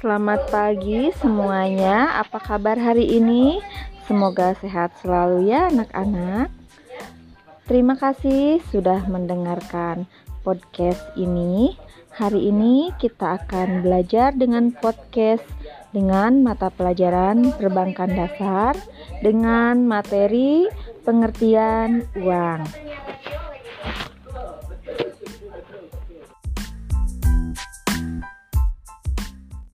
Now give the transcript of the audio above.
Selamat pagi semuanya. Apa kabar hari ini? Semoga sehat selalu ya anak-anak. Terima kasih sudah mendengarkan podcast ini. Hari ini kita akan belajar dengan podcast dengan mata pelajaran perbankan dasar dengan materi pengertian uang.